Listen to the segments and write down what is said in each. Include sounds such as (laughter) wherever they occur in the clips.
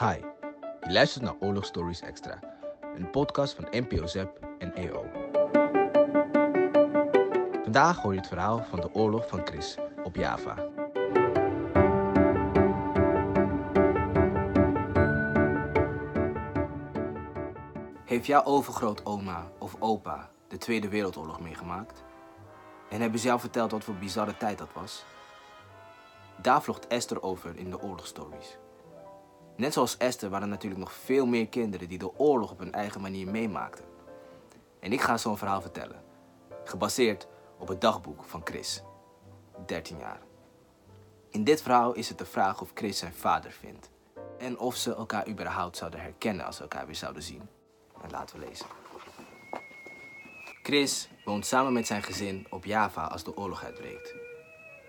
Hi, je luistert naar Oorlog Stories Extra, een podcast van NPO ZEP en EO. Vandaag hoor je het verhaal van de oorlog van Chris op Java. Heeft jouw overgrootoma of opa de Tweede Wereldoorlog meegemaakt? En hebben ze jou verteld wat voor bizarre tijd dat was? Daar vlogt Esther over in de oorlogstories. Net zoals Esther waren er natuurlijk nog veel meer kinderen die de oorlog op hun eigen manier meemaakten. En ik ga zo'n verhaal vertellen, gebaseerd op het dagboek van Chris, 13 jaar. In dit verhaal is het de vraag of Chris zijn vader vindt en of ze elkaar überhaupt zouden herkennen als ze elkaar weer zouden zien. En laten we lezen. Chris woont samen met zijn gezin op Java als de oorlog uitbreekt.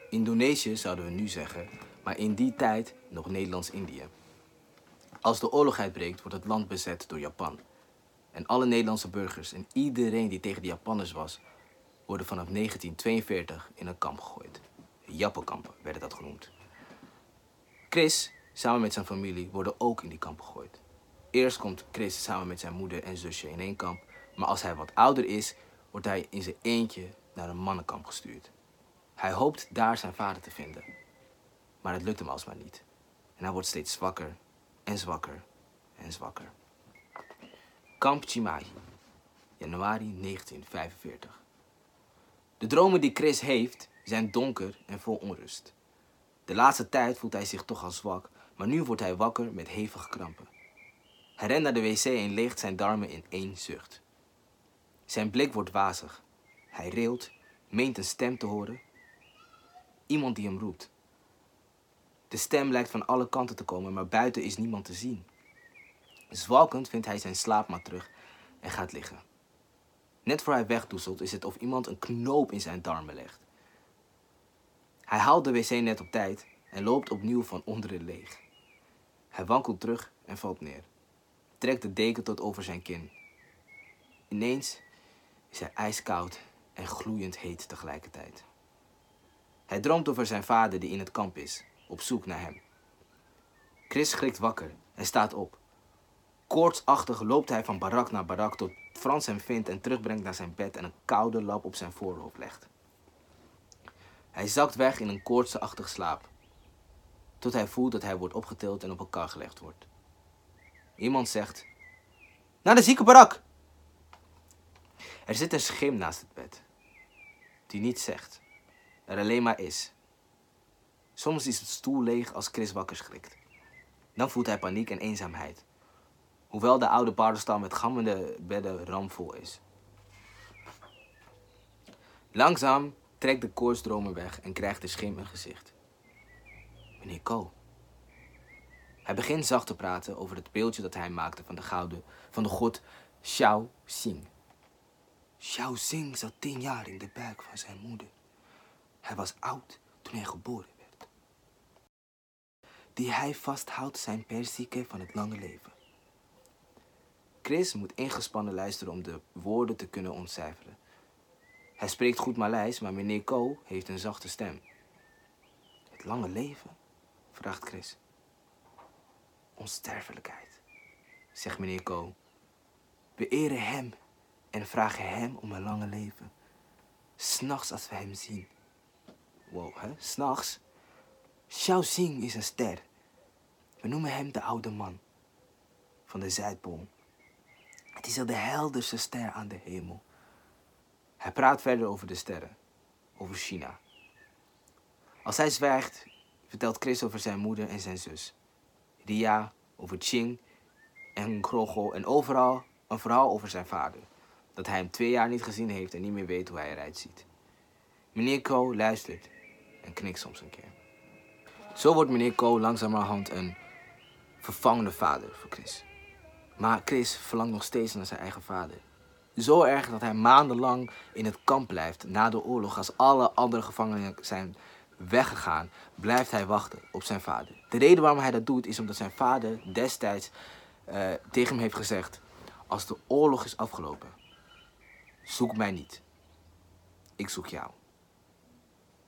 Indonesië zouden we nu zeggen, maar in die tijd nog Nederlands-Indië. Als de oorlog uitbreekt, wordt het land bezet door Japan. En alle Nederlandse burgers en iedereen die tegen de Japanners was, worden vanaf 1942 in een kamp gegooid. Jappenkampen werden dat genoemd. Chris, samen met zijn familie, worden ook in die kamp gegooid. Eerst komt Chris samen met zijn moeder en zusje in één kamp, maar als hij wat ouder is, wordt hij in zijn eentje naar een mannenkamp gestuurd. Hij hoopt daar zijn vader te vinden, maar het lukt hem alsmaar niet. En hij wordt steeds zwakker en zwakker en zwakker. Kamp Chimahi, januari 1945. De dromen die Chris heeft zijn donker en vol onrust. De laatste tijd voelt hij zich toch al zwak, maar nu wordt hij wakker met hevige krampen. Hij rent naar de wc en leegt zijn darmen in één zucht. Zijn blik wordt wazig. Hij rilt, meent een stem te horen. Iemand die hem roept. De stem lijkt van alle kanten te komen, maar buiten is niemand te zien. Zwalkend vindt hij zijn slaapmat terug en gaat liggen. Net voor hij wegdoezelt is het of iemand een knoop in zijn darmen legt. Hij haalt de wc net op tijd en loopt opnieuw van onderen leeg. Hij wankelt terug en valt neer. Trekt de deken tot over zijn kin. Ineens is hij ijskoud en gloeiend heet tegelijkertijd. Hij droomt over zijn vader die in het kamp is, op zoek naar hem. Chris schrikt wakker en staat op. Koortsachtig loopt hij van barak naar barak tot Frans hem vindt en terugbrengt naar zijn bed en een koude lap op zijn voorhoofd legt. Hij zakt weg in een koortsachtig slaap, tot hij voelt dat hij wordt opgetild en op elkaar gelegd wordt. Iemand zegt: Naar de ziekenbarak! Er zit een schim naast het bed, die niets zegt, er alleen maar is. Soms is het stoel leeg als Chris wakker schrikt. Dan voelt hij paniek en eenzaamheid, hoewel de oude paardenstal met gammende bedden ramvol is. Langzaam trekt de koortsdromer weg en krijgt de schim een gezicht. Meneer Ko. Hij begint zacht te praten over het beeldje dat hij maakte van de gouden van de god Xiao Xing. Xiao Xing zat tien jaar in de buik van zijn moeder. Hij was oud toen hij geboren werd. Die hij vasthoudt zijn perzieke van het lange leven. Chris moet ingespannen luisteren om de woorden te kunnen ontcijferen. Hij spreekt goed Maleis, maar meneer Ko heeft een zachte stem. Het lange leven? vraagt Chris. Onsterfelijkheid, zegt meneer Ko. We eren hem en vragen hem om een lange leven. S'nachts als we hem zien. Wow, hè? S'nachts? Xiao Xing is een ster. We noemen hem de oude man van de Zuidpool. Het is al de helderste ster aan de hemel. Hij praat verder over de sterren, over China. Als hij zwijgt, vertelt Chris over zijn moeder en zijn zus. Ria over Qing en Krogo en overal een verhaal over zijn vader. Dat hij hem twee jaar niet gezien heeft en niet meer weet hoe hij eruit ziet. Meneer Ko luistert en knikt soms een keer. Zo wordt meneer Ko langzamerhand een vervangende vader voor Chris. Maar Chris verlangt nog steeds naar zijn eigen vader. Zo erg dat hij maandenlang in het kamp blijft na de oorlog. Als alle andere gevangenen zijn weggegaan, blijft hij wachten op zijn vader. De reden waarom hij dat doet is omdat zijn vader destijds uh, tegen hem heeft gezegd: Als de oorlog is afgelopen, zoek mij niet. Ik zoek jou.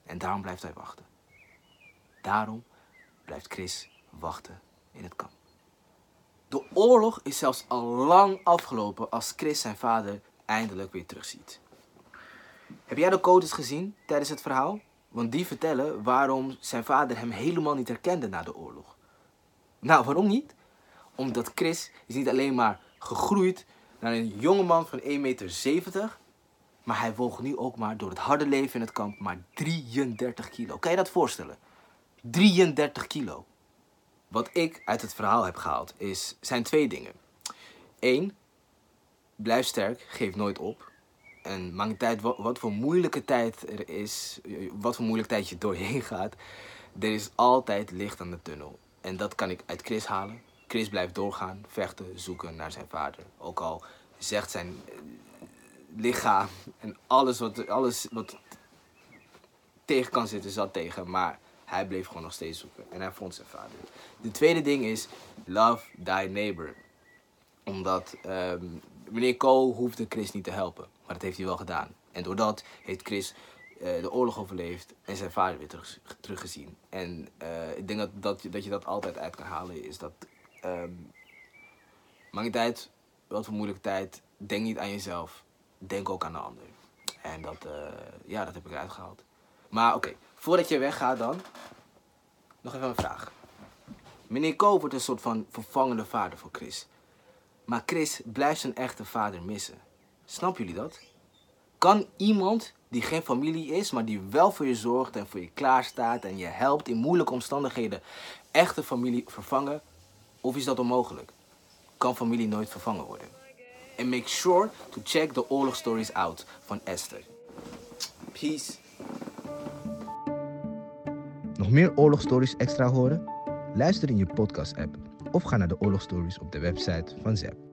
En daarom blijft hij wachten. Daarom blijft Chris wachten in het kamp. De oorlog is zelfs al lang afgelopen als Chris zijn vader eindelijk weer terugziet. Heb jij de codes gezien tijdens het verhaal? Want die vertellen waarom zijn vader hem helemaal niet herkende na de oorlog. Nou, waarom niet? Omdat Chris is niet alleen maar gegroeid naar een jongeman van 1,70 meter, maar hij woog nu ook maar door het harde leven in het kamp maar 33 kilo. Kan je dat voorstellen? 33 kilo. Wat ik uit het verhaal heb gehaald is, zijn twee dingen. Eén, blijf sterk, geef nooit op. En maakt uit wat, wat voor moeilijke tijd er is, wat voor moeilijke tijd je doorheen (laughs) gaat. Er is altijd licht aan de tunnel. En dat kan ik uit Chris halen. Chris blijft doorgaan, vechten, zoeken naar zijn vader. Ook al zegt zijn eh, lichaam en alles wat, alles wat tegen kan zitten, zat tegen. Maar hij bleef gewoon nog steeds zoeken. En hij vond zijn vader. De tweede ding is, love thy neighbor. Omdat ehm, meneer Cole hoefde Chris niet te helpen. Maar dat heeft hij wel gedaan. En doordat heeft Chris uh, de oorlog overleefd en zijn vader weer terug, teruggezien. En uh, ik denk dat, dat, dat je dat altijd uit kan halen. Is dat, um, maakt uit wat voor moeilijke tijd. Denk niet aan jezelf. Denk ook aan de ander. En dat, uh, ja, dat heb ik eruit gehaald. Maar oké, voordat je weggaat dan, nog even een vraag. Meneer Ko wordt een soort van vervangende vader voor Chris. Maar Chris blijft zijn echte vader missen. Snappen jullie dat? Kan iemand die geen familie is, maar die wel voor je zorgt en voor je klaarstaat en je helpt in moeilijke omstandigheden, echte familie vervangen? Of is dat onmogelijk? Kan familie nooit vervangen worden? En make sure to check the oorlog stories out van Esther. Peace. Meer oorlogstories extra horen? Luister in je podcast-app of ga naar de oorlogstories op de website van ZEP.